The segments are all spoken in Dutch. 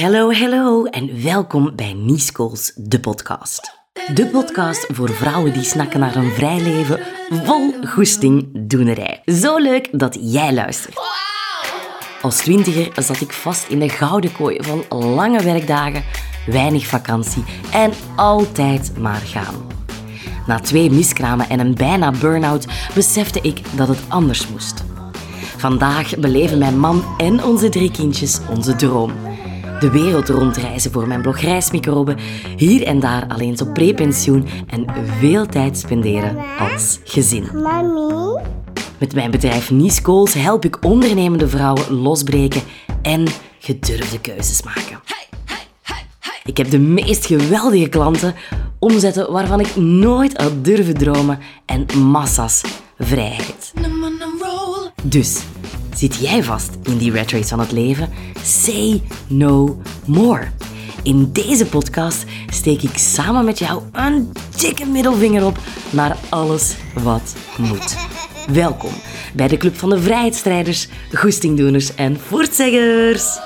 Hallo, hallo en welkom bij Niescools, de podcast. De podcast voor vrouwen die snakken naar een vrij leven vol goesting doenerij. Zo leuk dat jij luistert. Als twintiger zat ik vast in de gouden kooi van lange werkdagen, weinig vakantie en altijd maar gaan. Na twee miskramen en een bijna burn-out besefte ik dat het anders moest. Vandaag beleven mijn man en onze drie kindjes onze droom. De wereld rondreizen voor mijn blog Reismicroben, hier en daar alleen op prepensioen en veel tijd spenderen als gezin. Mami? Met mijn bedrijf Nice Goals help ik ondernemende vrouwen losbreken en gedurfde keuzes maken. Ik heb de meest geweldige klanten, omzetten waarvan ik nooit had durven dromen en massa's vrijheid. Dus, zit jij vast in die rat race van het leven? Say no more. In deze podcast steek ik samen met jou een dikke middelvinger op naar alles wat moet. Welkom bij de Club van de Vrijheidsstrijders, Goestingdoeners en Voortzeggers.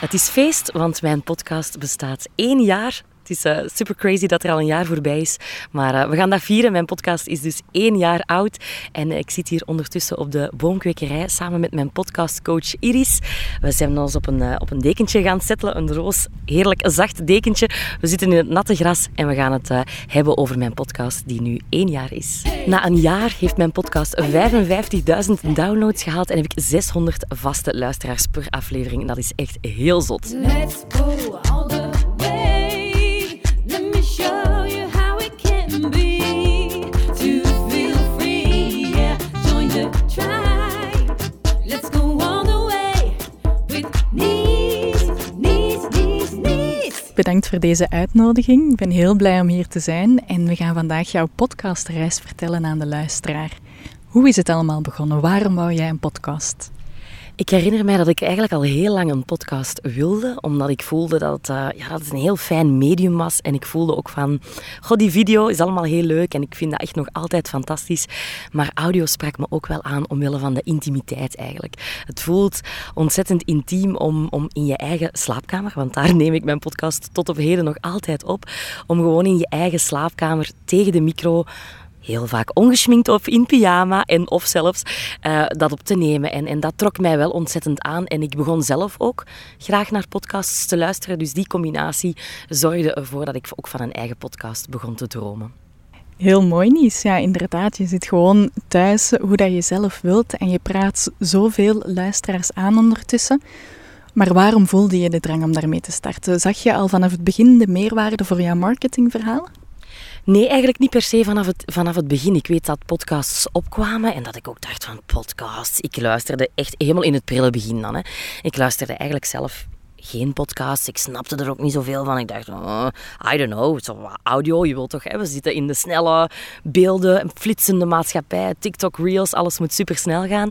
Het is feest, want mijn podcast bestaat één jaar. Het is uh, super crazy dat er al een jaar voorbij is. Maar uh, we gaan dat vieren. Mijn podcast is dus één jaar oud. En uh, ik zit hier ondertussen op de boomkwekerij samen met mijn podcastcoach Iris. We zijn ons op een, op een dekentje gaan settelen. Een roos, heerlijk zacht dekentje. We zitten in het natte gras en we gaan het hebben over mijn podcast die nu één jaar is. Na een jaar heeft mijn podcast 55.000 downloads gehaald en heb ik 600 vaste luisteraars per aflevering. Dat is echt heel zot. Let's go Bedankt voor deze uitnodiging. Ik ben heel blij om hier te zijn en we gaan vandaag jouw podcastreis vertellen aan de luisteraar. Hoe is het allemaal begonnen? Waarom wou jij een podcast? Ik herinner mij dat ik eigenlijk al heel lang een podcast wilde, omdat ik voelde dat uh, ja, dat het een heel fijn medium was. En ik voelde ook van, goh, die video is allemaal heel leuk en ik vind dat echt nog altijd fantastisch. Maar audio sprak me ook wel aan omwille van de intimiteit eigenlijk. Het voelt ontzettend intiem om, om in je eigen slaapkamer, want daar neem ik mijn podcast tot op heden nog altijd op, om gewoon in je eigen slaapkamer tegen de micro heel vaak ongeschminkt of in pyjama en of zelfs uh, dat op te nemen. En, en dat trok mij wel ontzettend aan. En ik begon zelf ook graag naar podcasts te luisteren. Dus die combinatie zorgde ervoor dat ik ook van een eigen podcast begon te dromen. Heel mooi, Nies. Ja, inderdaad. Je zit gewoon thuis hoe dat je zelf wilt en je praat zoveel luisteraars aan ondertussen. Maar waarom voelde je de drang om daarmee te starten? Zag je al vanaf het begin de meerwaarde voor jouw marketingverhaal? Nee, eigenlijk niet per se vanaf het, vanaf het begin. Ik weet dat podcasts opkwamen en dat ik ook dacht van podcasts. Ik luisterde echt helemaal in het prille begin dan. Hè. Ik luisterde eigenlijk zelf geen podcast. Ik snapte er ook niet zoveel van. Ik dacht, oh, I don't know, audio, je wilt toch, hè? we zitten in de snelle beelden, flitsende maatschappij, TikTok Reels, alles moet super snel gaan.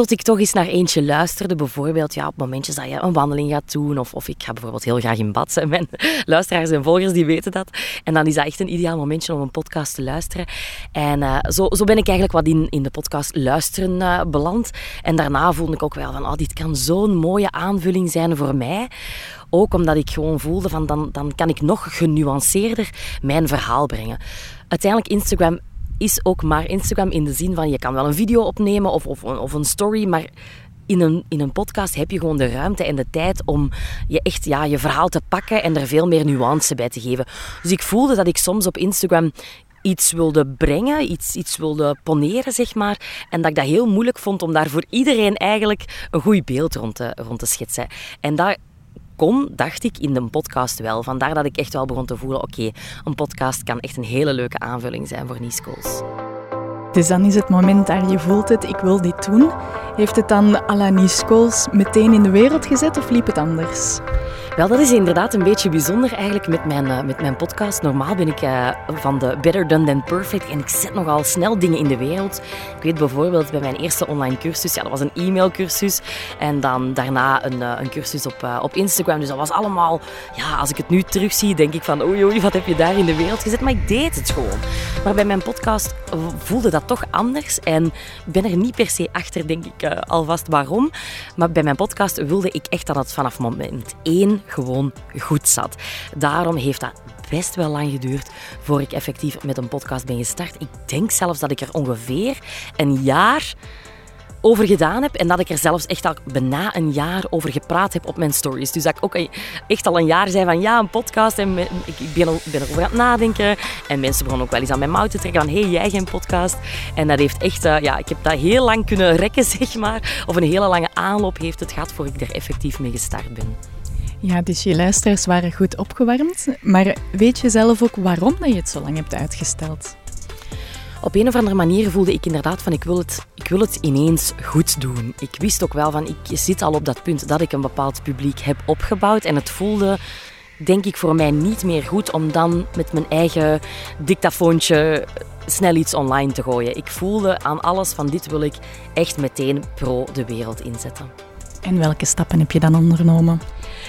Tot ik toch eens naar eentje luisterde. Bijvoorbeeld ja, op momentjes dat je een wandeling gaat doen. Of, of ik ga bijvoorbeeld heel graag in bad. Mijn luisteraars en volgers die weten dat. En dan is dat echt een ideaal momentje om een podcast te luisteren. En uh, zo, zo ben ik eigenlijk wat in, in de podcast luisteren uh, beland. En daarna voelde ik ook wel van, oh, dit kan zo'n mooie aanvulling zijn voor mij. Ook omdat ik gewoon voelde van, dan, dan kan ik nog genuanceerder mijn verhaal brengen. Uiteindelijk Instagram is ook maar Instagram in de zin van je kan wel een video opnemen of, of, of een story, maar in een, in een podcast heb je gewoon de ruimte en de tijd om je echt ja, je verhaal te pakken en er veel meer nuance bij te geven. Dus ik voelde dat ik soms op Instagram iets wilde brengen, iets, iets wilde poneren, zeg maar. En dat ik dat heel moeilijk vond om daar voor iedereen eigenlijk een goed beeld rond te, rond te schetsen. En dat kon, dacht ik, in de podcast wel. Vandaar dat ik echt wel begon te voelen, oké, een podcast kan echt een hele leuke aanvulling zijn voor Niescools. Dus dan is het moment daar je voelt het, ik wil dit doen. Heeft het dan à la Niescools meteen in de wereld gezet of liep het anders? We Wel, dat is inderdaad een beetje bijzonder eigenlijk met mijn, eh, met mijn podcast. Normaal ben ik eh, van de Better Done Than Perfect en ik zet nogal snel dingen in de wereld. Ik weet bijvoorbeeld bij mijn eerste online cursus, ja, dat was een e-mailcursus. En dan daarna een, eh, een cursus op, op Instagram. Dus dat was allemaal, ja, als ik het nu terugzie, denk ik van oei oei, wat heb je daar in de wereld gezet? Maar ik deed het gewoon. Maar bij mijn podcast voelde dat toch anders. En ben er niet per se achter, denk ik, alvast waarom. Maar bij mijn podcast wilde ik echt dat het vanaf moment gewoon goed zat. Daarom heeft dat best wel lang geduurd voor ik effectief met een podcast ben gestart. Ik denk zelfs dat ik er ongeveer een jaar over gedaan heb en dat ik er zelfs echt al bijna een jaar over gepraat heb op mijn stories. Dus dat ik ook echt al een jaar zei van ja, een podcast en ik ben, al- ben erover aan het nadenken en mensen begonnen ook wel eens aan mijn mouw te trekken van hé, hey, jij geen podcast? En dat heeft echt, eh, ja, ik heb dat heel lang kunnen rekken, zeg maar. Of een hele lange aanloop heeft het gehad voor ik er effectief mee gestart ben. Ja, dus je luisteraars waren goed opgewarmd. Maar weet je zelf ook waarom dat je het zo lang hebt uitgesteld? Op een of andere manier voelde ik inderdaad van ik wil het, ik wil het ineens goed doen. Ik wist ook wel van ik zit al op dat punt dat ik een bepaald publiek heb opgebouwd en het voelde denk ik voor mij niet meer goed om dan met mijn eigen dictafoontje snel iets online te gooien. Ik voelde aan alles van dit wil ik echt meteen pro de wereld inzetten. En welke stappen heb je dan ondernomen?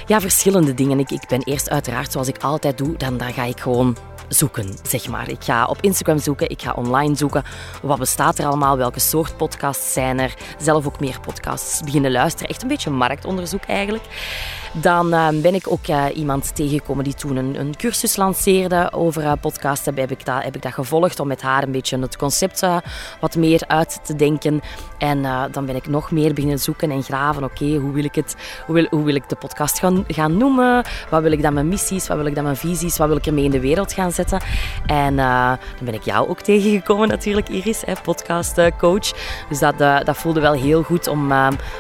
Ja, verschillende dingen. Ik, ik ben eerst uiteraard, zoals ik altijd doe, dan, dan ga ik gewoon zoeken, zeg maar. Ik ga op Instagram zoeken, ik ga online zoeken. Wat bestaat er allemaal? Welke soort podcasts zijn er? Zelf ook meer podcasts beginnen luisteren. Echt een beetje marktonderzoek eigenlijk. Dan eh, ben ik ook eh, iemand tegengekomen die toen een, een cursus lanceerde over uh, podcasten. Heb ik, dat, heb ik dat gevolgd om met haar een beetje het concept wat meer uit te denken. En dan ben ik nog meer beginnen zoeken en graven. Oké, hoe wil ik het? Hoe wil, hoe wil ik de podcast gaan, gaan noemen? Wat wil ik dan mijn missies? Wat wil ik dan mijn visies? Wat wil ik ermee in de wereld gaan zetten? En uh, dan ben ik jou ook tegengekomen natuurlijk, Iris, hè, podcastcoach. Dus dat, dat voelde wel heel goed om,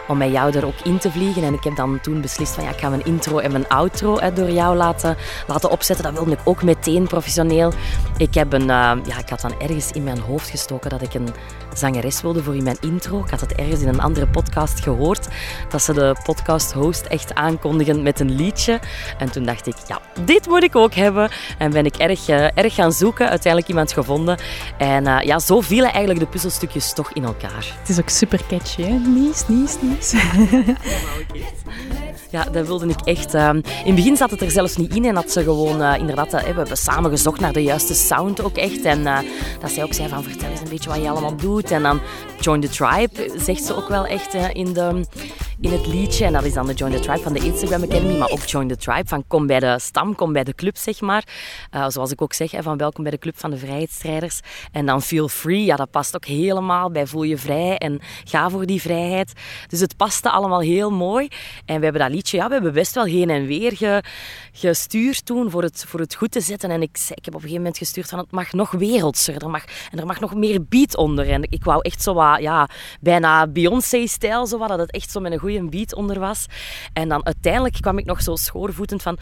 om met jou er ook in te vliegen. En ik heb dan toen beslist van ja, ik ga mijn intro en mijn outro door jou laten, laten opzetten. Dat wilde ik ook meteen professioneel. Ik, heb een, ja, ik had dan ergens in mijn hoofd gestoken dat ik een zangeres wilde voor in mijn intro. Ik had het ergens in een andere podcast gehoord, dat ze de podcast-host echt aankondigen met een liedje. En toen dacht ik, ja, dit moet ik ook hebben. En ben ik erg, uh, erg gaan zoeken, uiteindelijk iemand gevonden. En uh, ja, zo vielen eigenlijk de puzzelstukjes toch in elkaar. Het is ook super catchy, hè? Nies, nies, nies. Ja, dat wilde ik echt. Uh, in het begin zat het er zelfs niet in en had ze gewoon, uh, inderdaad, uh, we hebben samen gezocht naar de juiste sound ook echt. En eh, dat zij ook zei van, vertel eens een beetje wat je allemaal doet. En dan Join the Tribe, zegt ze ook wel echt eh, in, de, in het liedje. En dat is dan de Join the Tribe van de Instagram Academy, maar ook Join the Tribe van kom bij de stam, kom bij de club, zeg maar. Uh, zoals ik ook zeg, van welkom bij de club van de vrijheidsstrijders. En dan Feel Free, ja, dat past ook helemaal bij Voel je vrij en ga voor die vrijheid. Dus het paste allemaal heel mooi. En we hebben dat liedje, ja, we hebben best wel heen en weer ge, gestuurd toen voor het, voor het goed te zetten. En ik, ik heb op een gegeven moment gestuurd van het mag nog wereldser, er mag, en er mag nog meer beat onder. En ik wou echt zo wat, ja, bijna Beyoncé-stijl, zo wat, dat het echt zo met een goede beat onder was. En dan uiteindelijk kwam ik nog zo schoorvoetend van,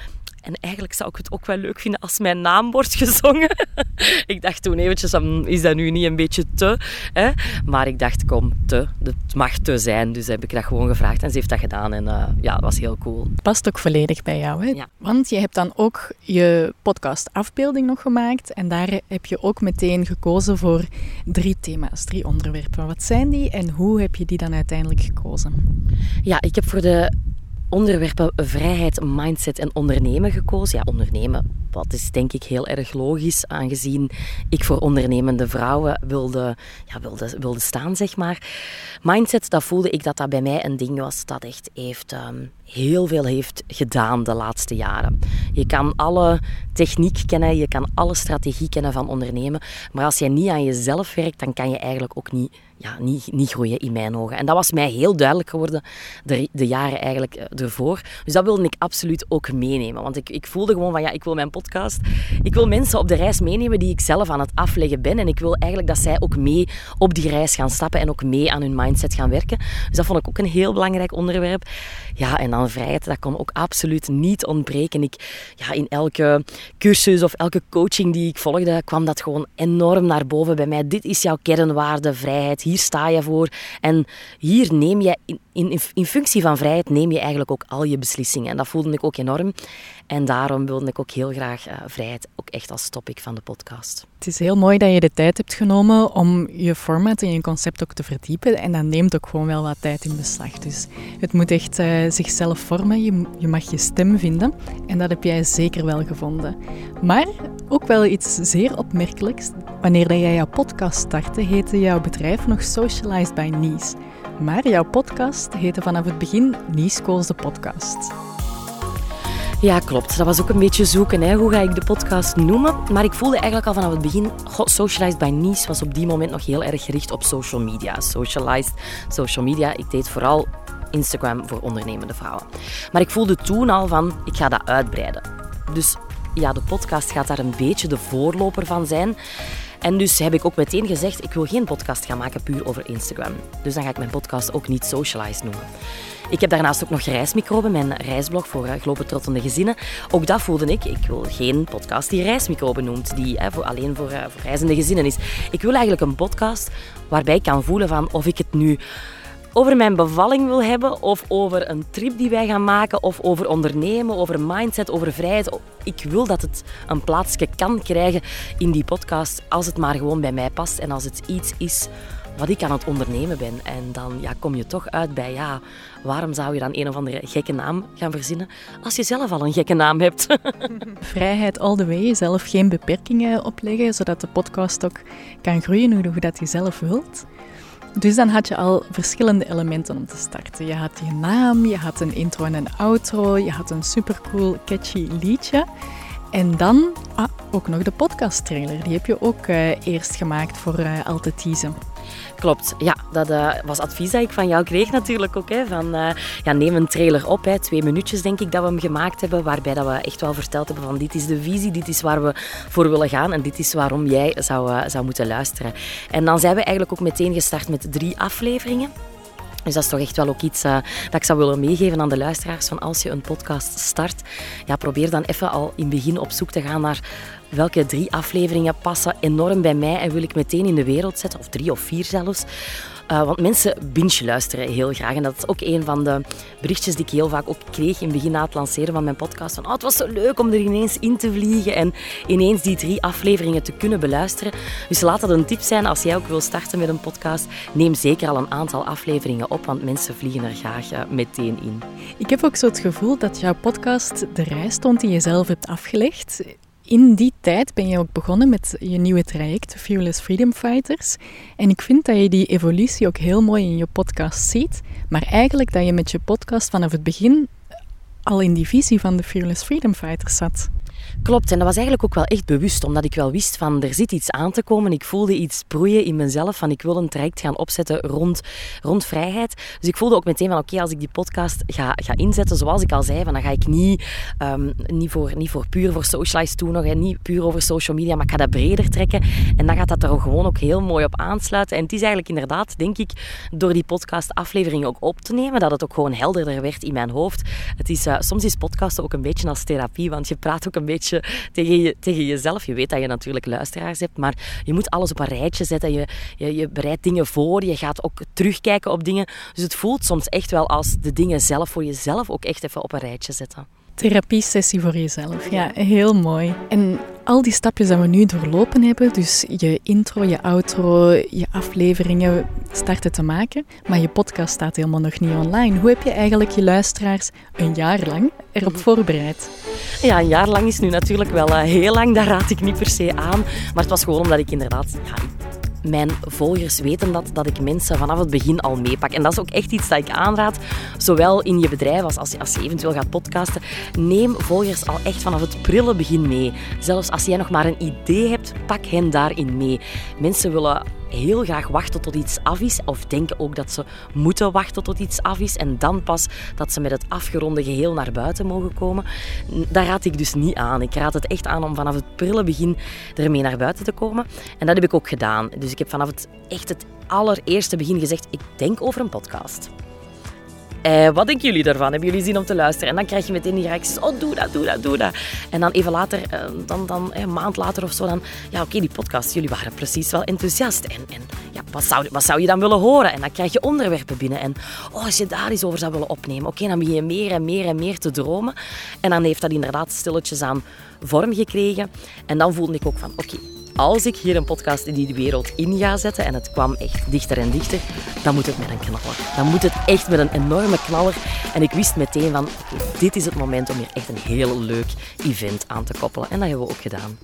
en eigenlijk zou ik het ook wel leuk vinden als mijn naam wordt gezongen. ik dacht toen eventjes, is dat nu niet een beetje te? Hè? Maar ik dacht, kom, te. Het mag te zijn. Dus heb ik dat gewoon gevraagd en ze heeft dat gedaan. En uh, ja, dat was heel cool. Past ook volledig bij jou, hè? Ja. Want je hebt dan ook je podcast afbeelding nog gemaakt. En daar heb je ook meteen gekozen voor drie thema's, drie onderwerpen. Wat zijn die en hoe heb je die dan uiteindelijk gekozen? Ja, ik heb voor de onderwerpen vrijheid, mindset en ondernemen gekozen. Ja, ondernemen, dat is denk ik heel erg logisch, aangezien ik voor ondernemende vrouwen wilde, ja, wilde, wilde staan, zeg maar. Mindset, dat voelde ik dat dat bij mij een ding was dat echt heeft, um, heel veel heeft gedaan de laatste jaren. Je kan alle techniek kennen, je kan alle strategie kennen van ondernemen, maar als je niet aan jezelf werkt, dan kan je eigenlijk ook niet ja, niet, niet groeien in mijn ogen. En dat was mij heel duidelijk geworden de, de jaren eigenlijk ervoor. Dus dat wilde ik absoluut ook meenemen. Want ik, ik voelde gewoon van, ja, ik wil mijn podcast. Ik wil mensen op de reis meenemen die ik zelf aan het afleggen ben. En ik wil eigenlijk dat zij ook mee op die reis gaan stappen en ook mee aan hun mindset gaan werken. Dus dat vond ik ook een heel belangrijk onderwerp. Ja, en dan vrijheid, dat kon ook absoluut niet ontbreken. Ik, ja, in elke cursus of elke coaching die ik volgde, kwam dat gewoon enorm naar boven bij mij. Dit is jouw kernwaarde, vrijheid. Hier sta je voor. En hier neem je, in, in, in functie van vrijheid, neem je eigenlijk ook al je beslissingen. En dat voelde ik ook enorm. En daarom wilde ik ook heel graag uh, vrijheid ook echt als topic van de podcast. Het is heel mooi dat je de tijd hebt genomen om je format en je concept ook te verdiepen. En dat neemt ook gewoon wel wat tijd in beslag. Dus het moet echt uh, zichzelf vormen. Je, je mag je stem vinden. En dat heb jij zeker wel gevonden. Maar ook wel iets zeer opmerkelijks. Wanneer jij jouw podcast startte, heette jouw bedrijf nog Socialized by Nice. Maar jouw podcast heette vanaf het begin Nice Calls de podcast. Ja, klopt. Dat was ook een beetje zoeken. Hè. Hoe ga ik de podcast noemen? Maar ik voelde eigenlijk al vanaf het begin... God, Socialized by Nice was op die moment nog heel erg gericht op social media. Socialized, social media. Ik deed vooral Instagram voor ondernemende vrouwen. Maar ik voelde toen al van, ik ga dat uitbreiden. Dus ja, de podcast gaat daar een beetje de voorloper van zijn. En dus heb ik ook meteen gezegd, ik wil geen podcast gaan maken puur over Instagram. Dus dan ga ik mijn podcast ook niet Socialized noemen. Ik heb daarnaast ook nog Reismicroben, mijn reisblog voor uh, globetrottende gezinnen. Ook dat voelde ik. Ik wil geen podcast die Reismicroben noemt, die voor, alleen voor, uh, voor reizende gezinnen is. Ik wil eigenlijk een podcast waarbij ik kan voelen van of ik het nu over mijn bevalling wil hebben, of over een trip die wij gaan maken, of over ondernemen, over mindset, over vrijheid. Ik wil dat het een plaatsje kan krijgen in die podcast, als het maar gewoon bij mij past en als het iets is wat ik aan het ondernemen ben. En dan ja, kom je toch uit bij, ja, waarom zou je dan een of andere gekke naam gaan verzinnen als je zelf al een gekke naam hebt? Vrijheid all the way, zelf geen beperkingen opleggen, zodat de podcast ook kan groeien hoe dat je zelf wilt. Dus dan had je al verschillende elementen om te starten. Je had je naam, je had een intro en een outro, je had een supercool, catchy liedje. En dan ah, ook nog de podcast trailer. Die heb je ook uh, eerst gemaakt voor uh, Al te teasen. Klopt, ja, dat uh, was advies dat ik van jou kreeg natuurlijk ook. Hè, van, uh, ja, neem een trailer op, hè, twee minuutjes denk ik dat we hem gemaakt hebben, waarbij dat we echt wel verteld hebben van dit is de visie, dit is waar we voor willen gaan en dit is waarom jij zou, uh, zou moeten luisteren. En dan zijn we eigenlijk ook meteen gestart met drie afleveringen. Dus dat is toch echt wel ook iets uh, dat ik zou willen meegeven aan de luisteraars. Van als je een podcast start, ja, probeer dan even al in het begin op zoek te gaan naar welke drie afleveringen passen enorm bij mij en wil ik meteen in de wereld zetten, of drie of vier zelfs. Uh, want mensen binge luisteren heel graag. En dat is ook een van de berichtjes die ik heel vaak ook kreeg in het begin na het lanceren van mijn podcast. Van, oh, het was zo leuk om er ineens in te vliegen en ineens die drie afleveringen te kunnen beluisteren. Dus laat dat een tip zijn als jij ook wil starten met een podcast. Neem zeker al een aantal afleveringen op, want mensen vliegen er graag uh, meteen in. Ik heb ook zo het gevoel dat jouw podcast de reis stond die je zelf hebt afgelegd in die tijd ben je ook begonnen met je nieuwe traject, Fearless Freedom Fighters. En ik vind dat je die evolutie ook heel mooi in je podcast ziet. Maar eigenlijk dat je met je podcast vanaf het begin al in die visie van de Fearless Freedom Fighters zat. Klopt, en dat was eigenlijk ook wel echt bewust, omdat ik wel wist van er zit iets aan te komen. Ik voelde iets broeien in mezelf van ik wil een traject gaan opzetten rond, rond vrijheid. Dus ik voelde ook meteen van oké, als ik die podcast ga, ga inzetten, zoals ik al zei, van, dan ga ik niet, um, niet, voor, niet voor puur voor socialize doen nog, en niet puur over social media, maar ik ga dat breder trekken. En dan gaat dat er gewoon ook heel mooi op aansluiten. En het is eigenlijk inderdaad, denk ik, door die podcast aflevering ook op te nemen, dat het ook gewoon helderder werd in mijn hoofd. Het is, uh, soms is podcasten ook een beetje als therapie, want je praat ook een beetje tegen, je, tegen jezelf. Je weet dat je natuurlijk luisteraars hebt, maar je moet alles op een rijtje zetten. Je, je, je bereidt dingen voor, je gaat ook terugkijken op dingen. Dus het voelt soms echt wel als de dingen zelf voor jezelf ook echt even op een rijtje zetten. Therapiesessie voor jezelf, ja, heel mooi. En al die stapjes die we nu doorlopen hebben, dus je intro, je outro, je afleveringen starten te maken, maar je podcast staat helemaal nog niet online. Hoe heb je eigenlijk je luisteraars een jaar lang erop voorbereid? Ja, een jaar lang is nu natuurlijk wel uh, heel lang, daar raad ik niet per se aan. Maar het was gewoon omdat ik inderdaad... Mijn volgers weten dat, dat ik mensen vanaf het begin al meepak. En dat is ook echt iets dat ik aanraad, zowel in je bedrijf als als je, als je eventueel gaat podcasten. Neem volgers al echt vanaf het prille begin mee. Zelfs als jij nog maar een idee hebt, pak hen daarin mee. Mensen willen heel graag wachten tot iets af is. Of denken ook dat ze moeten wachten tot iets af is. En dan pas dat ze met het afgeronde geheel naar buiten mogen komen. Daar raad ik dus niet aan. Ik raad het echt aan om vanaf het prille begin ermee naar buiten te komen. En dat heb ik ook gedaan. Dus ik heb vanaf het echt het allereerste begin gezegd, ik denk over een podcast. Eh, wat denken jullie daarvan? Hebben jullie zin om te luisteren? En dan krijg je meteen die reacties. Oh, doe dat, doe dat, doe dat. En dan even later, eh, dan, dan, eh, een maand later of zo, dan... Ja, oké, die podcast, jullie waren precies wel enthousiast. En, en ja, wat, zou, wat zou je dan willen horen? En dan krijg je onderwerpen binnen. En oh, als je daar eens over zou willen opnemen. Oké, dan begin je meer en meer en meer te dromen. En dan heeft dat inderdaad stilletjes aan vorm gekregen. En dan voelde ik ook van, oké, als ik hier een podcast in die wereld in ga zetten, en het kwam echt dichter en dichter, dan moet het met een knaller. Dan moet het echt met een enorme knaller. En ik wist meteen van, dit is het moment om hier echt een heel leuk event aan te koppelen. En dat hebben we ook gedaan.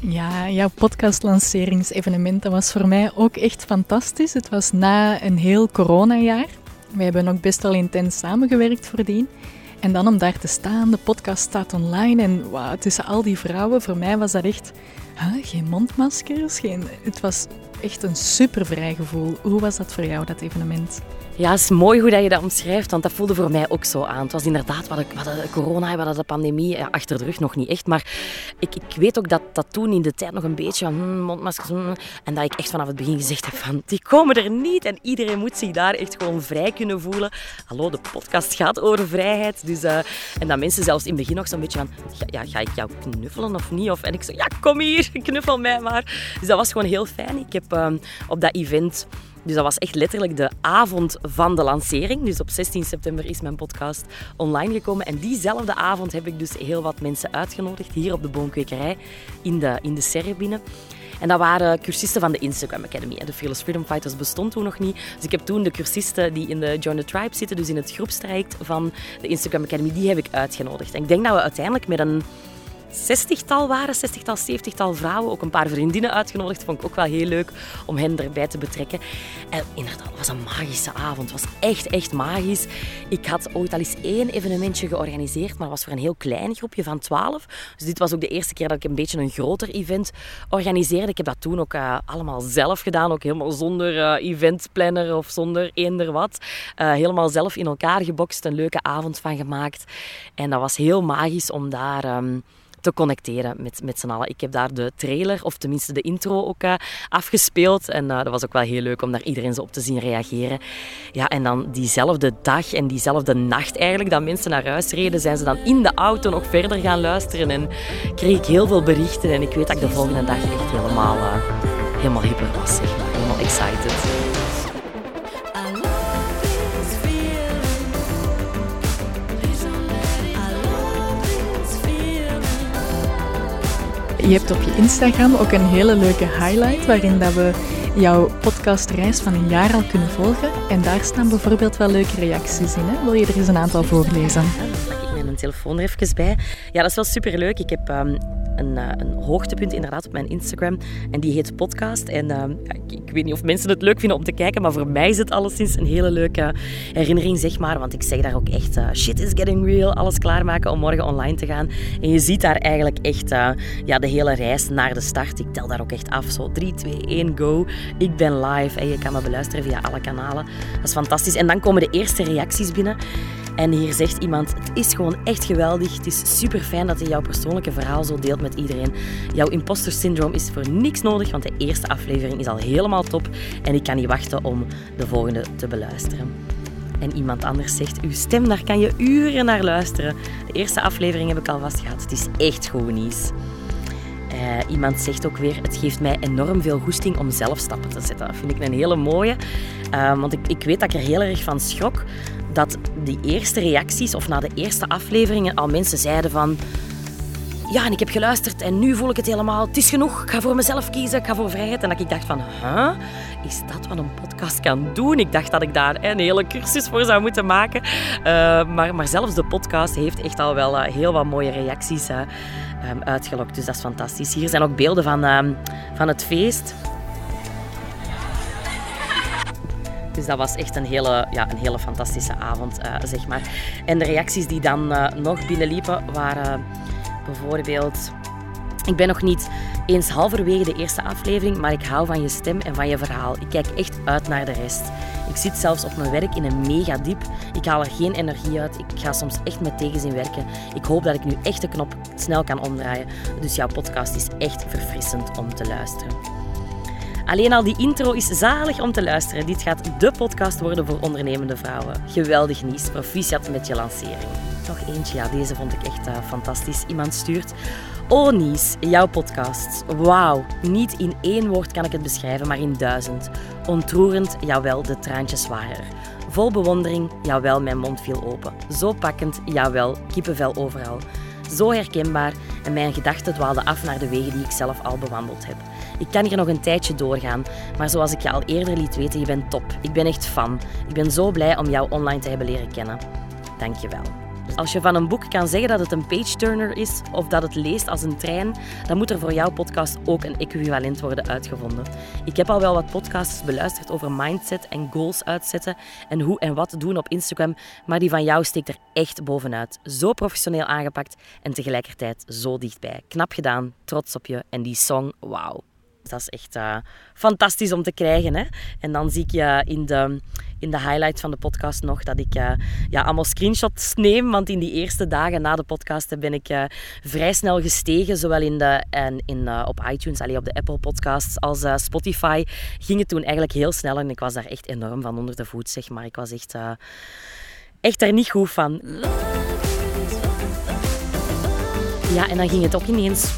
Ja, jouw podcastlanceringsevenement dat was voor mij ook echt fantastisch. Het was na een heel coronajaar. We hebben ook best wel intens samengewerkt voordien. En dan om daar te staan, de podcast staat online en tussen al die vrouwen, voor mij was dat echt huh, geen mondmaskers. Geen, het was echt een super vrij gevoel. Hoe was dat voor jou, dat evenement? Ja, het is mooi hoe dat je dat omschrijft, want dat voelde voor mij ook zo aan. Het was inderdaad, wat de, wat de corona, wat de pandemie, achter de rug nog niet echt. Maar ik, ik weet ook dat dat toen in de tijd nog een beetje hmm, mondmaskers... hmm, en dat ik echt vanaf het begin gezegd heb van, die komen er niet. En iedereen moet zich daar echt gewoon vrij kunnen voelen. Hallo, de podcast gaat over vrijheid. Dus, eh, en dat mensen zelfs in het begin nog zo'n beetje van, ja, ga ik jou knuffelen of niet? Of, en ik zeg, ja, kom hier, knuffel mij maar. Dus dat was gewoon heel fijn. Ik heb ehm, op dat event... Dus dat was echt letterlijk de avond van de lancering. Dus op 16 september is mijn podcast online gekomen. En diezelfde avond heb ik dus heel wat mensen uitgenodigd hier op de Boomkwekerij in de, in de serre binnen. En dat waren cursisten van de Instagram Academy. De Fearless Freedom Fighters bestond toen nog niet. Dus ik heb toen de cursisten die in de Join the Tribe zitten, dus in het groepstraject van de Instagram Academy, die heb ik uitgenodigd. En ik denk dat we uiteindelijk met een zestigtal waren, zestigtal, zeventigtal vrouwen. Ook een paar vriendinnen uitgenodigd. Vond ik ook wel heel leuk om hen erbij te betrekken. En inderdaad, het was een magische avond. Het was echt, echt magisch. Ik had ooit al eens één evenementje georganiseerd, maar was voor een heel klein groepje van twaalf. Dus dit was ook de eerste keer dat ik een beetje een groter event organiseerde. Ik heb dat toen ook eh, allemaal zelf gedaan. Ook helemaal zonder eh, eventplanner of zonder eender wat. Eh, helemaal zelf in elkaar gebokst. Een leuke avond van gemaakt. En dat was heel magisch om daar... ehm, te connecteren met, met z'n allen. Ik heb daar de trailer, of tenminste de intro, ook eh, afgespeeld. En eh, dat was ook wel heel leuk om daar iedereen zo op te zien reageren. Ja, en dan diezelfde dag en diezelfde nacht eigenlijk, dat mensen naar huis reden, zijn ze dan in de auto nog verder gaan luisteren. En kreeg ik heel veel berichten. En ik weet dat ik de volgende dag echt helemaal, eh, helemaal hyper was, zeg maar. Helemaal excited. Je hebt op je Instagram ook een hele leuke highlight waarin dat we jouw podcastreis van een jaar al kunnen volgen. En daar staan bijvoorbeeld wel leuke reacties in. Hè? Wil je er eens een aantal voorlezen? Ik mijn telefoon er even bij. Ja, dat is wel superleuk. Ik heb ehm, een, eh, een hoogtepunt inderdaad op mijn Instagram. En die heet Podcast. En ehm, ik weet niet of mensen het leuk vinden om te kijken, maar voor mij is het alleszins een hele leuke herinnering, zeg maar. Want ik zeg daar ook echt, eh, shit is getting real. Alles klaarmaken om morgen online te gaan. En je ziet daar eigenlijk echt eh, ja, de hele reis naar de start. Ik tel daar ook echt af. Zo 3, 2, 1, go. Ik ben live en je kan me beluisteren via alle kanalen. Dat is fantastisch. En dan komen de eerste reacties binnen. En hier zegt iemand, het is gewoon echt geweldig. Het is super fijn dat je jouw persoonlijke verhaal zo deelt met iedereen. Jouw imposter syndroom is voor niks nodig, want de eerste aflevering is al helemaal top. En ik kan niet wachten om de volgende te beluisteren. En iemand anders zegt, uw stem, daar kan je uren naar luisteren. De eerste aflevering heb ik al vast gehad. Het is echt goed nieuws. Eh, iemand zegt ook weer, het geeft mij enorm veel goesting om zelf stappen te zetten. Dat vind ik een hele mooie. Eh, want ik, ik weet dat ik er heel erg van schrok dat die eerste reacties, of na de eerste afleveringen, al mensen zeiden van... Ja, en ik heb geluisterd en nu voel ik het helemaal. Het is genoeg, ik ga voor mezelf kiezen, ik ga voor vrijheid. En dat ik dacht van, huh? Is dat wat een podcast kan doen? Ik dacht dat ik daar een hele cursus voor zou moeten maken. Eh, maar, maar zelfs de podcast heeft echt al wel eh, heel wat mooie reacties eh, ehm, uitgelokt. Dus dat is fantastisch. Hier zijn ook beelden van, ehm, van het feest. Dus dat was echt een hele, ja, een hele fantastische avond, eh, zeg maar. En de reacties die dan eh, nog binnenliepen waren bijvoorbeeld... Ik ben nog niet eens halverwege de eerste aflevering, maar ik hou van je stem en van je verhaal. Ik kijk echt uit naar de rest. Ik zit zelfs op mijn werk in een mega diep. Ik haal er geen energie uit. Ik ga soms echt met tegenzin werken. Ik hoop dat ik nu echt de knop snel kan omdraaien. Dus jouw podcast is echt verfrissend om te luisteren. Alleen al die intro is zalig om te luisteren. Dit gaat de podcast worden voor ondernemende vrouwen. Geweldig Nies, proficiat met je lancering. Nog eentje, ja, deze vond ik echt eh, fantastisch. Iemand stuurt... Oh Nies, jouw podcast. Wauw, niet in één woord kan ik het beschrijven, maar in duizend. Ontroerend, jawel, de traantjes waren er. Vol bewondering, jawel, mijn mond viel open. Zo pakkend, jawel, kippenvel overal. Zo herkenbaar en mijn gedachten dwaalden af naar de wegen die ik zelf al bewandeld heb. Ik kan hier nog een tijdje doorgaan, maar zoals ik je al eerder liet weten, je bent top. Ik ben echt fan. Ik ben zo blij om jou online te hebben leren kennen. Dank je wel. Als je van een boek kan zeggen dat het een page-turner is of dat het leest als een trein, dan moet er voor jouw podcast ook een equivalent worden uitgevonden. Ik heb al wel wat podcasts beluisterd over mindset en goals uitzetten en hoe en wat doen op Instagram, maar die van jou steekt er echt bovenuit. Zo professioneel aangepakt en tegelijkertijd zo dichtbij. Knap gedaan, trots op je en die song, wauw. Dat is echt eh, fantastisch om te krijgen. Hè? En dan zie ik je in de, in de highlight van de podcast nog dat ik eh, ja, allemaal screenshots neem. Want in die eerste dagen na de podcast ben ik eh, vrij snel gestegen. Zowel in de, en in, op iTunes, allee, op de Apple Podcasts als Spotify. Ging het toen eigenlijk heel snel en ik was daar echt enorm van onder de voet. Zeg maar. Ik was echt, echt er niet goed van. Ja, en dan ging het ook ineens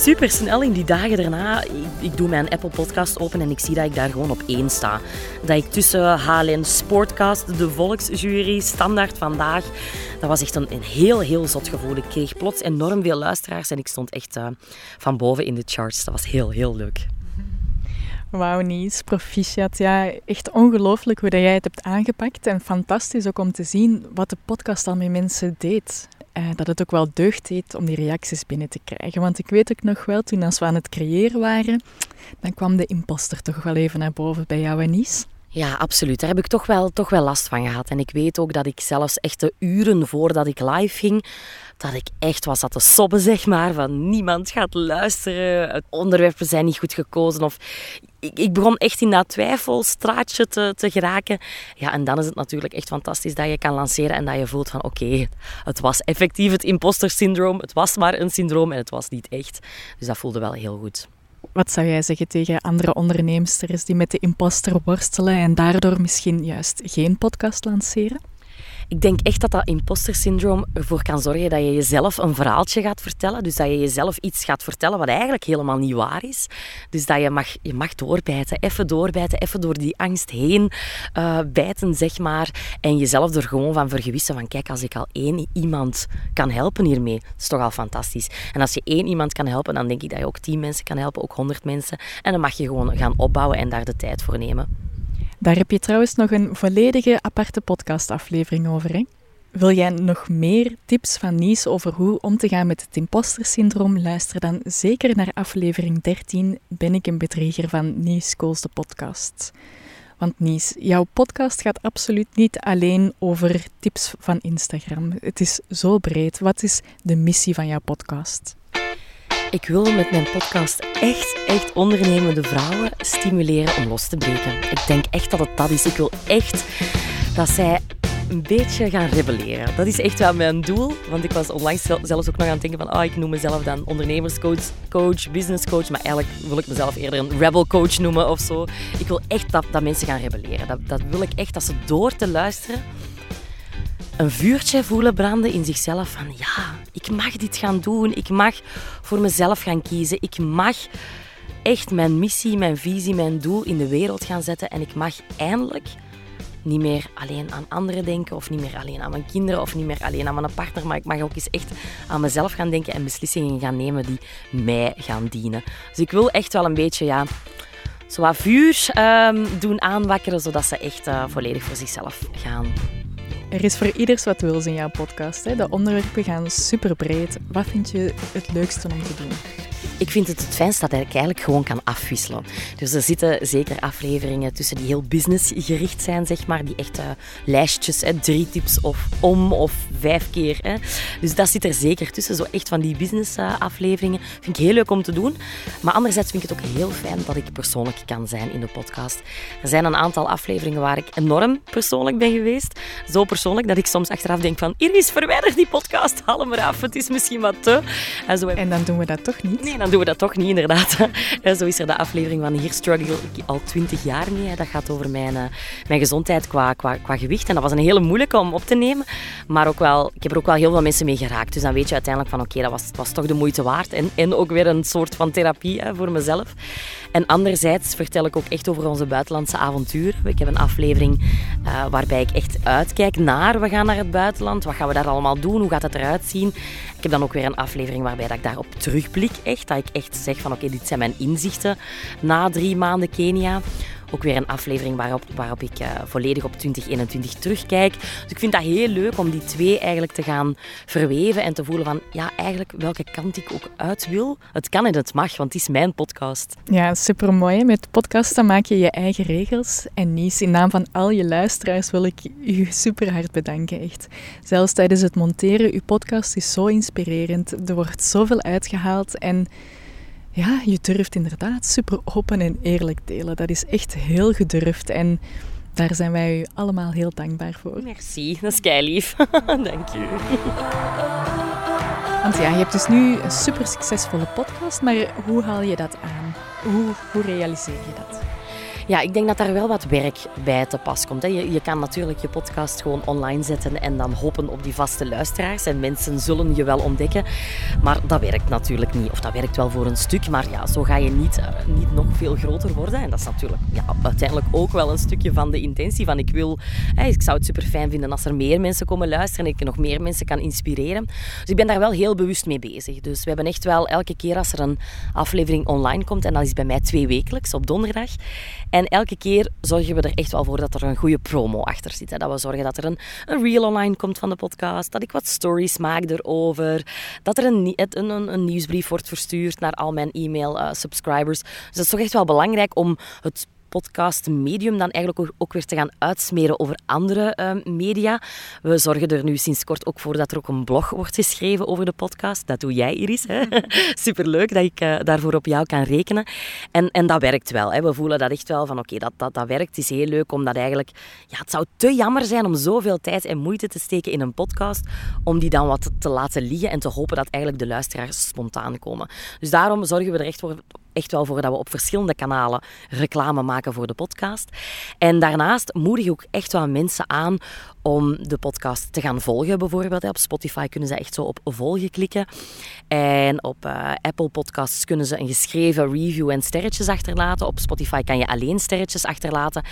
super snel in die dagen daarna. Ik, doe mijn Apple Podcast open en ik zie dat ik daar gewoon op één sta. Dat ik tussen HLN Sportcast, de Volksjury, Standaard vandaag. Dat was echt een, een heel, heel zot gevoel. Ik kreeg plots enorm veel luisteraars en ik stond echt eh, van boven in de charts. Dat was heel, heel leuk. Wauw, Nies, proficiat. Ja, echt ongelooflijk hoe dat jij het hebt aangepakt. En fantastisch ook om te zien wat de podcast al met mensen deed. Eh, dat het ook wel deugd deed om die reacties binnen te krijgen. Want ik weet ook nog wel, toen als we aan het creëren waren, dan kwam de imposter toch wel even naar boven bij jou en Nies. Ja, absoluut. Daar heb ik toch wel, toch wel last van gehad. En ik weet ook dat ik zelfs echt de uren voordat ik live ging, dat ik echt was aan te sobben, zeg maar. Van niemand gaat luisteren, het onderwerpen zijn niet goed gekozen. Of ik, ik begon echt in dat twijfelstraatje te, te geraken. Ja, en dan is het natuurlijk echt fantastisch dat je kan lanceren en dat je voelt van oké, het was effectief het imposter syndroom. Het was maar een syndroom en het was niet echt. Dus dat voelde wel heel goed. Wat zou jij zeggen tegen andere onderneemsters die met de imposter worstelen en daardoor misschien juist geen podcast lanceren? Ik denk echt dat dat imposter syndroom ervoor kan zorgen dat je jezelf een verhaaltje gaat vertellen. Dus dat je jezelf iets gaat vertellen wat eigenlijk helemaal niet waar is. Dus dat je mag, je mag doorbijten, even doorbijten, even door die angst heen eh, bijten, zeg maar. En jezelf er gewoon van vergewissen van, kijk, als ik al één iemand kan helpen hiermee, dat is toch al fantastisch. En als je één iemand kan helpen, dan denk ik dat je ook tien mensen kan helpen, ook honderd mensen. En dan mag je gewoon gaan opbouwen en daar de tijd voor nemen. Daar heb je trouwens nog een volledige aparte podcastaflevering over. Hè? Wil jij nog meer tips van Nies over hoe om te gaan met het imposter-syndroom? Luister dan zeker naar aflevering 13 Ben ik een bedrieger van Nies Kools de podcast. Want Nies, jouw podcast gaat absoluut niet alleen over tips van Instagram. Het is zo breed. Wat is de missie van jouw podcast? Ik wil met mijn podcast echt, echt ondernemende vrouwen stimuleren om los te breken. Ik denk echt dat het dat is. Ik wil echt dat zij een beetje gaan rebelleren. Dat is echt wel mijn doel. Want ik was onlangs zel- zelfs ook nog aan het denken van... Oh, ik noem mezelf dan ondernemerscoach, coach, businesscoach. Maar eigenlijk wil ik mezelf eerder een rebel coach noemen of zo. Ik wil echt dat, dat mensen gaan rebelleren. Dat, dat wil ik echt, dat ze door te luisteren een vuurtje voelen branden in zichzelf van ja, ik mag dit gaan doen, ik mag voor mezelf gaan kiezen, ik mag echt mijn missie, mijn visie, mijn doel in de wereld gaan zetten. En ik mag eindelijk niet meer alleen aan anderen denken of niet meer alleen aan mijn kinderen of niet meer alleen aan mijn partner, maar ik mag ook eens echt aan mezelf gaan denken en beslissingen gaan nemen die mij gaan dienen. Dus ik wil echt wel een beetje ja, zo wat vuur ehm, doen aanwakkeren, zodat ze echt eh, volledig voor zichzelf gaan Er is voor ieders wat wils in jouw podcast. Hè? De onderwerpen gaan super breed. Wat vind je het leukste om te doen? Ik vind het het fijnst dat ik eigenlijk gewoon kan afwisselen. Dus er zitten zeker afleveringen tussen die heel businessgericht zijn, zeg maar. Die echt eh, lijstjes, hè, drie tips of om of vijf keer. Hè. Dus dat zit er zeker tussen. Zo echt van die business eh, afleveringen. Vind ik heel leuk om te doen. Maar anderzijds vind ik het ook heel fijn dat ik persoonlijk kan zijn in de podcast. Er zijn een aantal afleveringen waar ik enorm persoonlijk ben geweest. Zo persoonlijk dat ik soms achteraf denk van... Iris, verwijder die podcast, haal hem eraf. Het is misschien wat te... En zo heb En dan doen we dat toch niet. Nee, dan doen we dat toch niet, inderdaad. En Zo is er de aflevering van Hier struggle ik al twintig jaar mee. Dat gaat over mijn, eh, mijn gezondheid qua, qua, qua gewicht. En dat was een hele moeilijke om op te nemen. Maar ook wel, ik heb er ook wel heel veel mensen mee geraakt. Dus dan weet je uiteindelijk van oké, dat was, was toch de moeite waard. En, en ook weer een soort van therapie hè, voor mezelf. En anderzijds vertel ik ook echt over onze buitenlandse avonturen. Ik heb een aflevering eh, waarbij ik echt uitkijk naar we gaan naar het buitenland. Wat gaan we daar allemaal doen? Hoe gaat het eruit zien? Ik heb dan ook weer een aflevering waarbij dat ik daarop terugblik. Echt, dat ik echt zeg van oké, dit zijn mijn inzichten na drie maanden Kenia. Ook weer een aflevering waarop, waarop ik eh, volledig op 2021 terugkijk. Dus ik vind dat heel leuk om die twee eigenlijk te gaan verweven en te voelen van ja, eigenlijk welke kant ik ook uit wil. Het kan en het mag, want het is mijn podcast. Ja, supermooi. Met podcasten maak je je eigen regels. En Nies, in naam van al je luisteraars wil ik u super hard bedanken, echt. Zelfs tijdens het monteren, uw podcast is zo inspirerend. Er wordt zoveel uitgehaald en ja, je durft inderdaad super open en eerlijk delen. Dat is echt heel gedurfd en daar zijn wij u allemaal heel dankbaar voor. Merci, dat is kei lief. Dank je. Want ja, je hebt dus nu een super succesvolle podcast, maar hoe haal je dat aan? Hoe, hoe realiseer je dat? Ja, ik denk dat daar wel wat werk bij te pas komt. hè. Je, je kan natuurlijk je podcast gewoon online zetten en dan hopen op die vaste luisteraars. En mensen zullen je wel ontdekken. Maar dat werkt natuurlijk niet. Of dat werkt wel voor een stuk. Maar ja, zo ga je niet, eh, niet nog veel groter worden. En dat is natuurlijk ja, uiteindelijk ook wel een stukje van de intentie. Van ik wil, hè, ik zou het super fijn vinden als er meer mensen komen luisteren. En ik nog meer mensen kan inspireren. Dus ik ben daar wel heel bewust mee bezig. Dus we hebben echt wel elke keer als er een aflevering online komt. En dat is bij mij twee wekelijks op donderdag. En elke keer zorgen we er echt wel voor dat er een goede promo achter zit. Hè. Dat we zorgen dat er een, een reel online komt van de podcast. Dat ik wat stories maak erover. Dat er een, een, een, nieuwsbrief wordt verstuurd naar al mijn e-mail-subscribers. dus dat is toch echt wel belangrijk om het podcastmedium dan eigenlijk ook, weer te gaan uitsmeren over andere eh, media. We zorgen er nu sinds kort ook voor dat er ook een blog wordt geschreven over de podcast. Dat doe jij, Iris. Hè? Superleuk dat ik eh, daarvoor op jou kan rekenen. En, en dat werkt wel. Hè? We voelen dat echt wel van oké, dat, dat, dat werkt. Het is heel leuk omdat eigenlijk... Ja, het zou te jammer zijn om zoveel tijd en moeite te steken in een podcast om die dan wat te laten liggen en te hopen dat eigenlijk de luisteraars spontaan komen. Dus daarom zorgen we er echt voor echt wel voor dat we op verschillende kanalen reclame maken voor de podcast. En daarnaast moedig ik ook echt wel mensen aan om de podcast te gaan volgen, bijvoorbeeld. Op Spotify kunnen ze echt zo op volgen klikken. En op eh, Apple Podcasts kunnen ze een geschreven review en sterretjes achterlaten. Op Spotify kan je alleen sterretjes achterlaten.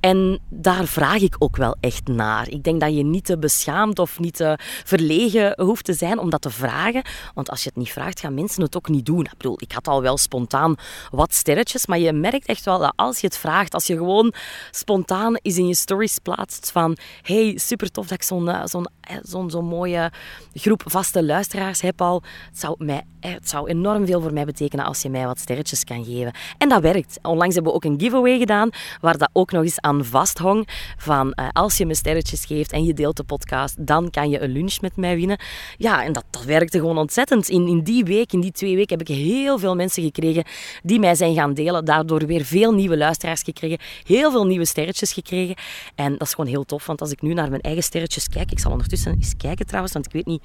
En daar vraag ik ook wel echt naar. Ik denk dat je niet te beschaamd of niet te verlegen hoeft te zijn om dat te vragen. Want als je het niet vraagt, gaan mensen het ook niet doen. Ik bedoel, ik had al wel spontaan wat sterretjes, maar je merkt echt wel dat als je het vraagt, als je gewoon spontaan is in je stories plaatst van hey, super tof dat ik zo'n eh, eh, zo'n zo'n mooie groep vaste luisteraars heb al. Het zou, mij, eh, het zou enorm veel voor mij betekenen als je mij wat sterretjes kan geven. En dat werkt. Onlangs hebben we ook een giveaway gedaan, waar dat ook nog eens aan vasthong. Van als je me sterretjes geeft en je deelt de podcast, dan kan je een lunch met mij winnen. Ja, en dat, dat werkte gewoon ontzettend. In, in die week, in die twee weken, heb ik heel veel mensen gekregen die mij zijn gaan delen. Daardoor weer veel nieuwe luisteraars gekregen. Heel veel nieuwe sterretjes gekregen. En dat is gewoon heel tof, want als ik nu naar mijn eigen sterretjes kijk, ik zal ondertussen eens kijken trouwens, want ik weet niet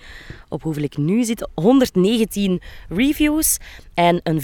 op hoeveel ik nu zit. 119 reviews en een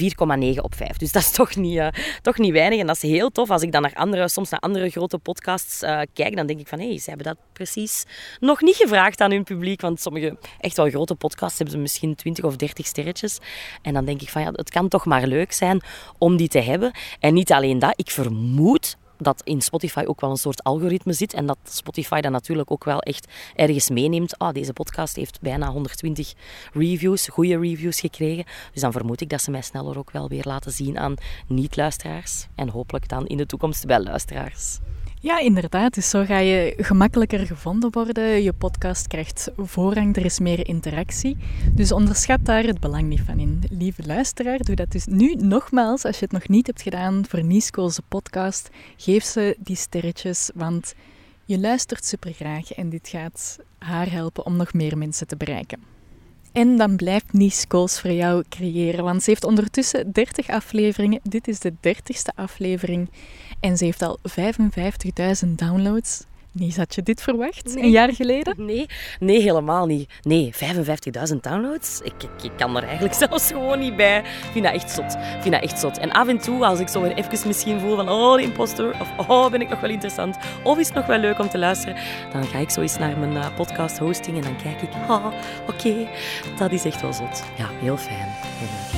4,9 op 5. Dus dat is toch niet, eh, toch niet weinig. En dat is heel tof. Als ik dan naar andere, soms naar andere grote podcasts eh, kijk, dan denk ik van hé, hey, ze hebben dat precies nog niet gevraagd aan hun publiek. Want sommige echt wel grote podcasts hebben ze misschien 20 of 30 sterretjes. En dan denk ik van ja, het kan toch maar leuk zijn om die te hebben. En niet alleen dat, ik vermoed dat in Spotify ook wel een soort algoritme zit en dat Spotify dat natuurlijk ook wel echt ergens meeneemt. Ah, deze podcast heeft bijna 120 reviews, goede reviews gekregen. Dus dan vermoed ik dat ze mij sneller ook wel weer laten zien aan niet-luisteraars en hopelijk dan in de toekomst wel luisteraars. Ja, inderdaad. Dus zo ga je gemakkelijker gevonden worden. Je podcast krijgt voorrang, er is meer interactie. Dus onderschat daar het belang niet van in. Lieve luisteraar, doe dat dus nu nogmaals. Als je het nog niet hebt gedaan voor Niesco's podcast, geef ze die sterretjes, want je luistert supergraag en dit gaat haar helpen om nog meer mensen te bereiken. En dan blijft Nies Kools voor jou creëren, want ze heeft ondertussen 30 afleveringen. Dit is de 30ste aflevering en ze heeft al 55.000 downloads. Nies, had je dit verwacht? Nee. Een jaar geleden? Nee, nee, helemaal niet. Nee, 55.000 downloads. Ik, ik, ik kan er eigenlijk zelfs gewoon niet bij. Ik vind dat echt zot. Ik vind dat echt zot. En af en toe, als ik zo weer even misschien voel van oh, de imposter, of oh, ben ik nog wel interessant, of is het nog wel leuk om te luisteren, dan ga ik zo eens naar mijn eh, podcast hosting en dan kijk ik, ah, oké, dat is echt wel zot. Ja, heel fijn. Heel leuk.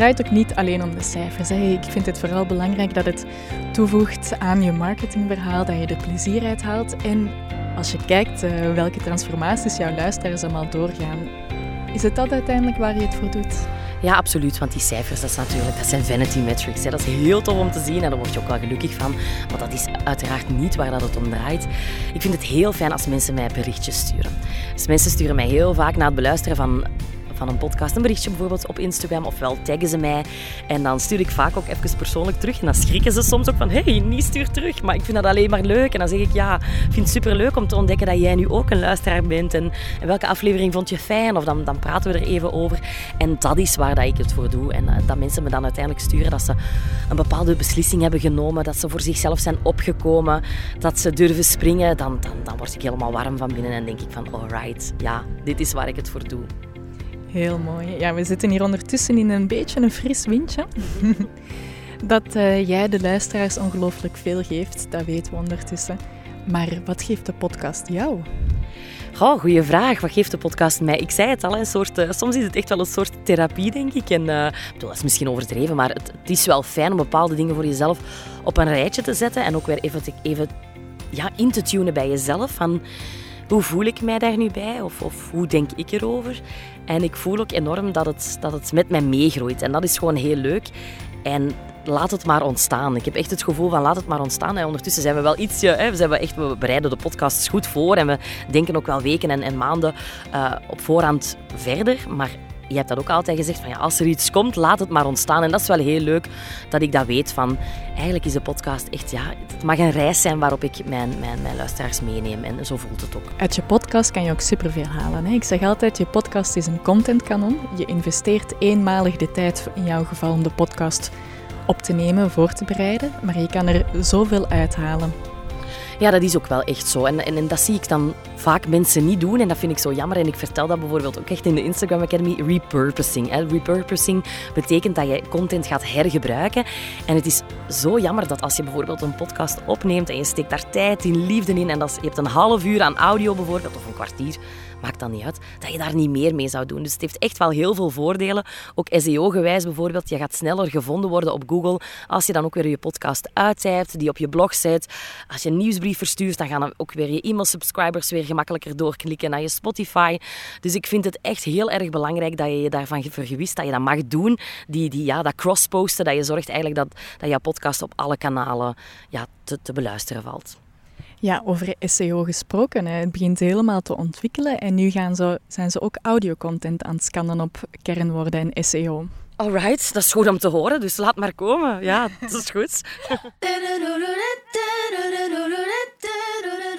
Draait ook niet alleen om de cijfers. Ik vind het vooral belangrijk dat het toevoegt aan je marketingverhaal, dat je er plezier uit haalt. En als je kijkt eh, welke transformaties jouw luisteraars allemaal doorgaan, is het dat uiteindelijk waar je het voor doet? Ja, absoluut. Want die cijfers, dat, is natuurlijk, dat zijn vanity metrics. Hè. Dat is heel tof om te zien en daar word je ook wel gelukkig van. Maar dat is uiteraard niet waar dat het om draait. Ik vind het heel fijn als mensen mij berichtjes sturen. Dus mensen sturen mij heel vaak na het beluisteren van van een podcast een berichtje bijvoorbeeld op Instagram, ofwel taggen ze mij. En dan stuur ik vaak ook even persoonlijk terug. En dan schrikken ze soms ook van, hey, niet stuur terug. Maar ik vind dat alleen maar leuk. En dan zeg ik, ja, ik vind het superleuk om te ontdekken dat jij nu ook een luisteraar bent. En, en welke aflevering vond je fijn? Of dan, dan praten we er even over. En dat is waar dat ik het voor doe. En eh, dat mensen me dan uiteindelijk sturen dat ze een bepaalde beslissing hebben genomen. Dat ze voor zichzelf zijn opgekomen. Dat ze durven springen. Dan, dan, dan word ik helemaal warm van binnen. En denk ik van, alright, ja, dit is waar ik het voor doe. Heel mooi. Ja, we zitten hier ondertussen in een beetje een fris windje. dat eh, jij de luisteraars ongelooflijk veel geeft, dat weten we ondertussen. Maar wat geeft de podcast jou? Oh, goeie vraag. Wat geeft de podcast mij? Ik zei het al, een soort, eh, soms is het echt wel een soort therapie, denk ik. En, eh, dat is misschien overdreven, maar het, het is wel fijn om bepaalde dingen voor jezelf op een rijtje te zetten. En ook weer even, te- even ja, in te tunen bij jezelf. Van, hoe voel ik mij daar nu bij? Of, of hoe denk ik erover? En ik voel ook enorm dat het, dat het met mij meegroeit. En dat is gewoon heel leuk. En laat het maar ontstaan. Ik heb echt het gevoel van laat het maar ontstaan. En ondertussen zijn we wel ietsje, hè, we, zijn wel echt, we bereiden de podcasts goed voor. En we denken ook wel weken en, en maanden eh, op voorhand verder. Maar je hebt dat ook altijd gezegd, van ja, als er iets komt, laat het maar ontstaan. En dat is wel heel leuk dat ik dat weet van, eigenlijk is de podcast echt, ja, het mag een reis zijn waarop ik mijn, mijn, mijn luisteraars meeneem. En zo voelt het ook. Uit je podcast kan je ook superveel halen. Hè? Ik zeg altijd, je podcast is een contentkanon. Je investeert eenmalig de tijd, in jouw geval om de podcast op te nemen, voor te bereiden. Maar je kan er zoveel uithalen. Ja, dat is ook wel echt zo. En, en, dat zie ik dan vaak mensen niet doen. En dat vind ik zo jammer. En ik vertel dat bijvoorbeeld ook echt in de Instagram Academy. Repurposing. Hè. Repurposing betekent dat je content gaat hergebruiken. En het is zo jammer dat als je bijvoorbeeld een podcast opneemt en je steekt daar tijd in, liefde in. En dat je hebt een half uur aan audio bijvoorbeeld, of een kwartier. Maakt dan niet uit, dat je daar niet meer mee zou doen. Dus het heeft echt wel heel veel voordelen. Ook SEO-gewijs bijvoorbeeld. Je gaat sneller gevonden worden op Google. Als je dan ook weer je podcast uittypt, die op je blog zet. Als je een nieuwsbrief verstuurt, dan gaan ook weer je e-mail-subscribers weer gemakkelijker doorklikken naar je Spotify. Dus ik vind het echt heel erg belangrijk dat je je daarvan vergewist dat je dat mag doen. Die, die, ja, dat crossposten, dat je zorgt eigenlijk dat, dat jouw podcast op alle kanalen ja, te, te beluisteren valt. Ja, over SEO gesproken. Hè. Het begint helemaal te ontwikkelen en nu gaan ze, zijn ze ook audiocontent aan het scannen op kernwoorden en SEO. Alright, dat is goed om te horen, dus laat maar komen. Ja, dat is goed.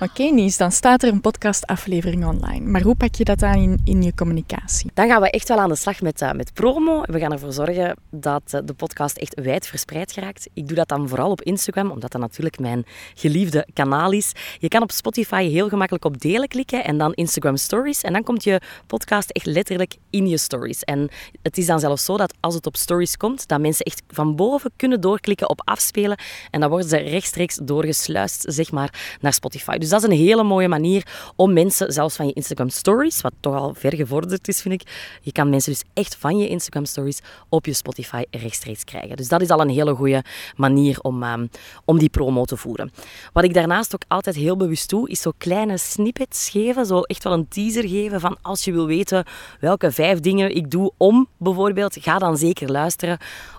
Oké, Nies, dan staat er een podcastaflevering online. Maar hoe pak je dat aan in, in je communicatie? Dan gaan we echt wel aan de slag met, eh, met promo. We gaan ervoor zorgen dat eh, de podcast echt wijd verspreid geraakt. Ik doe dat dan vooral op Instagram, omdat dat natuurlijk mijn geliefde kanaal is. Je kan op Spotify heel gemakkelijk op delen klikken en dan Instagram Stories. En dan komt je podcast echt letterlijk in je stories. En het is dan zelfs zo dat als het op stories komt, dat mensen echt van boven kunnen doorklikken op afspelen. En dan worden ze rechtstreeks doorgesluist, zeg maar, naar Spotify. Dus dat is een hele mooie manier om mensen, zelfs van je Instagram Stories, wat toch al ver gevorderd is, vind ik, je kan mensen dus echt van je Instagram Stories op je Spotify rechtstreeks krijgen. Dus dat is al een hele goede manier om, ehm, om die promo te voeren. Wat ik daarnaast ook altijd heel bewust doe, is zo kleine snippets geven, zo echt wel een teaser geven van als je wil weten welke vijf dingen ik doe om, bijvoorbeeld, ga dan zeker luisteren.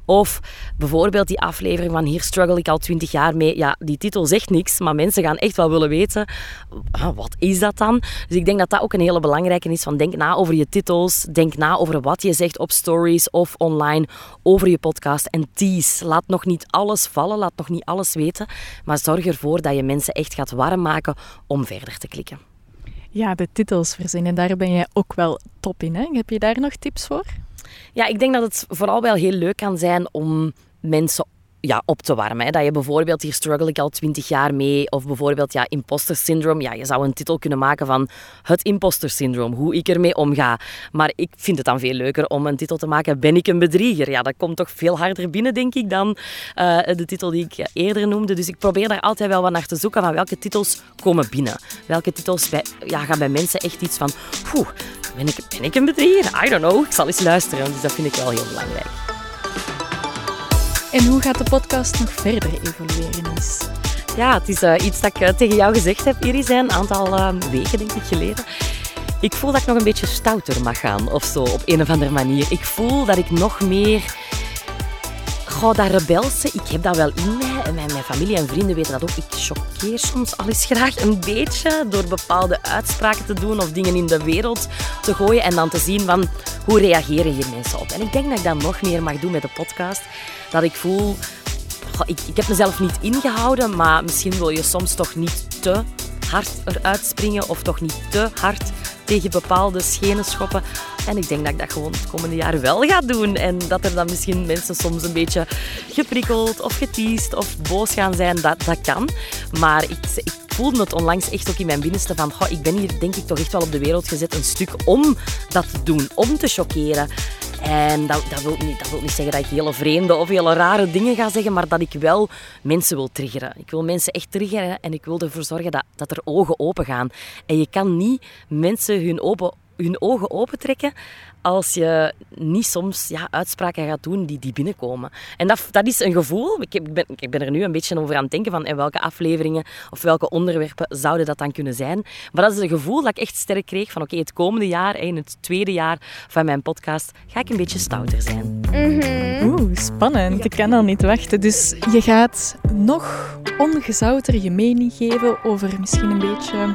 Of bijvoorbeeld die aflevering van Hier struggle ik al twintig jaar mee. Ja, die titel zegt niks, maar mensen gaan echt wel willen weten, ah, wat is dat dan? Dus ik denk dat dat ook een hele belangrijke is, van denk na over je titels, denk na over wat je zegt op stories of online over je podcast en tease. Laat nog niet alles vallen, laat nog niet alles weten, maar zorg ervoor dat je mensen echt gaat warm maken om verder te klikken. Ja, de titels verzinnen, daar ben jij ook wel top in. Hè? Heb je daar nog tips voor? Ja, ik denk dat het vooral wel heel leuk kan zijn om mensen ja, op te warmen. Hè. Dat je bijvoorbeeld, hier struggle ik al twintig jaar mee, of bijvoorbeeld ja, imposter syndroom. Ja, je zou een titel kunnen maken van het imposter syndroom, hoe ik ermee omga. Maar ik vind het dan veel leuker om een titel te maken, ben ik een bedrieger? Ja, dat komt toch veel harder binnen, denk ik, dan eh, de titel die ik eerder noemde. Dus ik probeer daar altijd wel wat naar te zoeken van welke titels komen binnen. Welke titels ja, gaan bij mensen echt iets van, poeh, ben ik, ben ik een bedrieger? I don't know. Ik zal eens luisteren, dus dat vind ik wel heel belangrijk. En hoe gaat de podcast nog verder evolueren, Nies? Ja, het is eh, iets dat ik eh, tegen jou gezegd heb, Iris, een aantal eh, weken denk ik geleden. Ik voel dat ik nog een beetje stouter mag gaan of zo, op een of andere manier. Ik voel dat ik nog meer... Goh, dat rebelse, ik heb dat wel in mij. En mijn, familie en vrienden weten dat ook. Ik choqueer soms al eens graag een beetje door bepaalde uitspraken te doen of dingen in de wereld te gooien en dan te zien van hoe reageren hier mensen op. En ik denk dat ik dat nog meer mag doen met de podcast. Dat ik voel, ik, ik heb mezelf niet ingehouden, maar misschien wil je soms toch niet te hard eruit springen of toch niet te hard tegen bepaalde schenen schoppen. En ik denk dat ik dat gewoon het komende jaar wel ga doen. En dat er dan misschien mensen soms een beetje geprikkeld of geteased of boos gaan zijn. Dat, dat kan. Maar ik, ik voelde het onlangs echt ook in mijn binnenste van goh, ik ben hier denk ik toch echt wel op de wereld gezet een stuk om dat te doen. Om te choqueren. En dat, dat, wil niet, dat wil niet zeggen dat ik hele vreemde of hele rare dingen ga zeggen, maar dat ik wel mensen wil triggeren. Ik wil mensen echt triggeren en ik wil ervoor zorgen dat, dat er ogen open gaan. En je kan niet mensen hun, open, hun ogen opentrekken als je niet soms ja, uitspraken gaat doen die, die binnenkomen. En dat, dat is een gevoel. Ik, heb- ik, ben, ik ben er nu een beetje over aan het denken van in welke afleveringen of welke onderwerpen zouden dat dan kunnen zijn. Maar dat is een gevoel dat ik echt sterk kreeg van oké, het komende jaar, in het tweede jaar van mijn podcast, ga ik een beetje stouter zijn. Oeh, spannend. Ik kan al niet wachten. Dus je gaat nog ongezouter je mening geven over misschien een beetje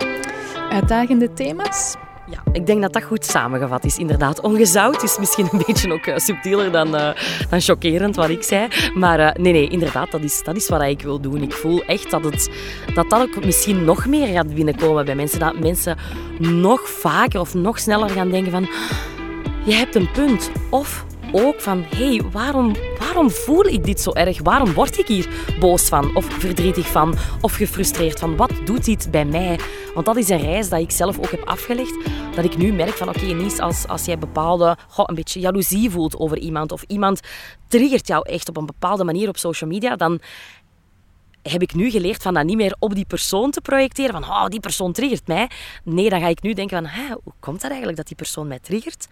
uitdagende thema's. Ja, ik denk dat dat goed samengevat is. Inderdaad, ongezout is misschien een beetje ook eh, subtieler dan, eh, dan chockerend wat ik zei. Maar eh, nee, nee, inderdaad, dat is, dat is wat ik wil doen. Ik voel echt dat, het, dat dat ook misschien nog meer gaat binnenkomen bij mensen. Dat mensen nog vaker of nog sneller gaan denken van... Je hebt een punt. Of ook van, hey, waarom, waarom voel ik dit zo erg? Waarom word ik hier boos van? Of verdrietig van? Of gefrustreerd van? Wat doet dit bij mij? Want dat is een reis dat ik zelf ook heb afgelegd. Dat ik nu merk van, oké, Nies, als, als jij bepaalde, een beetje jaloezie voelt over iemand. Of iemand triggert jou echt op een bepaalde manier op social media. Dan heb ik nu geleerd van dat niet meer op die persoon te projecteren. Van, oh, die persoon triggert mij. Nee, dan ga ik nu denken van, hoe komt dat eigenlijk dat die persoon mij triggert?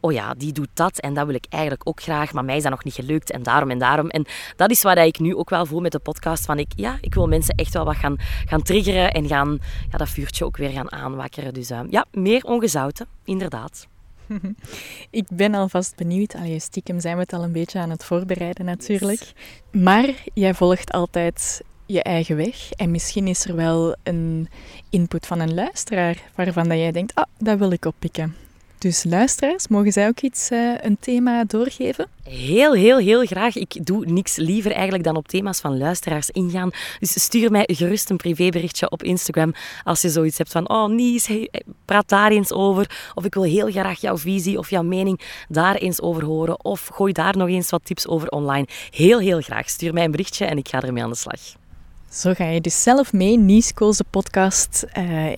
Oh ja, die doet dat en dat wil ik eigenlijk ook graag, maar mij is dat nog niet gelukt en daarom en daarom. En dat is wat ik nu ook wel voel met de podcast, van ik, ja, ik wil mensen echt wel wat gaan, gaan triggeren en gaan, ja, dat vuurtje ook weer gaan aanwakkeren. Dus eh, ja, meer ongezouten, inderdaad. Ik ben alvast benieuwd. Allee, stiekem zijn we het al een beetje aan het voorbereiden natuurlijk. Maar jij volgt altijd je eigen weg. En misschien is er wel een input van een luisteraar waarvan dat jij denkt, ah, dat wil ik oppikken. Dus luisteraars, mogen zij ook iets, eh, een thema doorgeven? Heel, heel, heel graag. Ik doe niks liever eigenlijk dan op thema's van luisteraars ingaan. Dus stuur mij gerust een privéberichtje op Instagram als je zoiets hebt van oh Nies, hey, praat daar eens over. Of ik wil heel graag jouw visie of jouw mening daar eens over horen. Of gooi daar nog eens wat tips over online. Heel, heel graag. Stuur mij een berichtje en ik ga ermee aan de slag. Zo ga je dus zelf mee Nies Koolse podcast eh,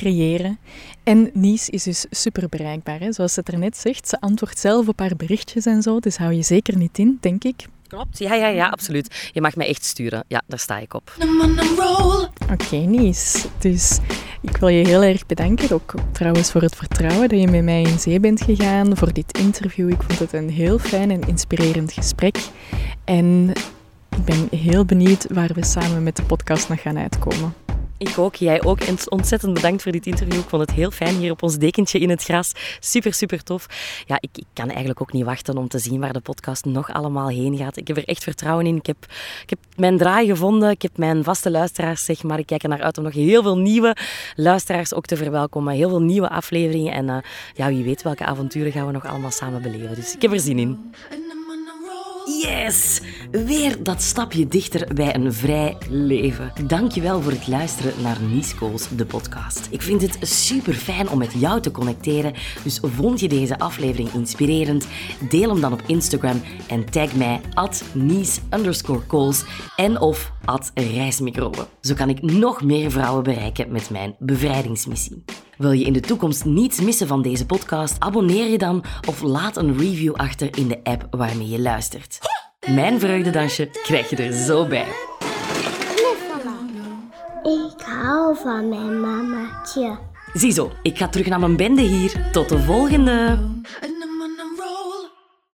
creëren. En Nies is dus super bereikbaar. Hè? Zoals ze het er net zegt, ze antwoordt zelf op haar berichtjes en zo. Dus hou je zeker niet in, denk ik. Klopt. Ja, ja, ja, absoluut. Je mag mij echt sturen. Ja, daar sta ik op. Oké, Nies. Dus ik wil je heel erg bedanken. Ook trouwens voor het vertrouwen dat je met mij in zee bent gegaan. Voor dit interview. Ik vond het een heel fijn en inspirerend gesprek. En ik ben heel benieuwd waar we samen met de podcast nog gaan uitkomen. Ik ook, jij ook. En ontzettend bedankt voor dit interview. Ik vond het heel fijn hier op ons dekentje in het gras. Super, super tof. Ja, ik, ik kan eigenlijk ook niet wachten om te zien waar de podcast nog allemaal heen gaat. Ik heb er echt vertrouwen in. Ik heb, ik heb mijn draai gevonden. Ik heb mijn vaste luisteraars, zeg maar. Ik kijk er naar uit om nog heel veel nieuwe luisteraars ook te verwelkomen. Heel veel nieuwe afleveringen. En uh, ja, wie weet welke avonturen gaan we nog allemaal samen beleven. Dus ik heb er zin in. Yes! Weer dat stapje dichter bij een vrij leven. Dankjewel voor het luisteren naar Niescools, de podcast. Ik vind het super fijn om met jou te connecteren, dus vond je deze aflevering inspirerend? Deel hem dan op Instagram en tag mij at Nies en of at Reismicrobe. Zo kan ik nog meer vrouwen bereiken met mijn bevrijdingsmissie. Wil je in de toekomst niets missen van deze podcast? Abonneer je dan of laat een review achter in de app waarmee je luistert. Mijn vreugdedansje krijg je er zo bij. Ik hou van mijn mamaatje. Ziezo, ik ga terug naar mijn bende hier. Tot de volgende!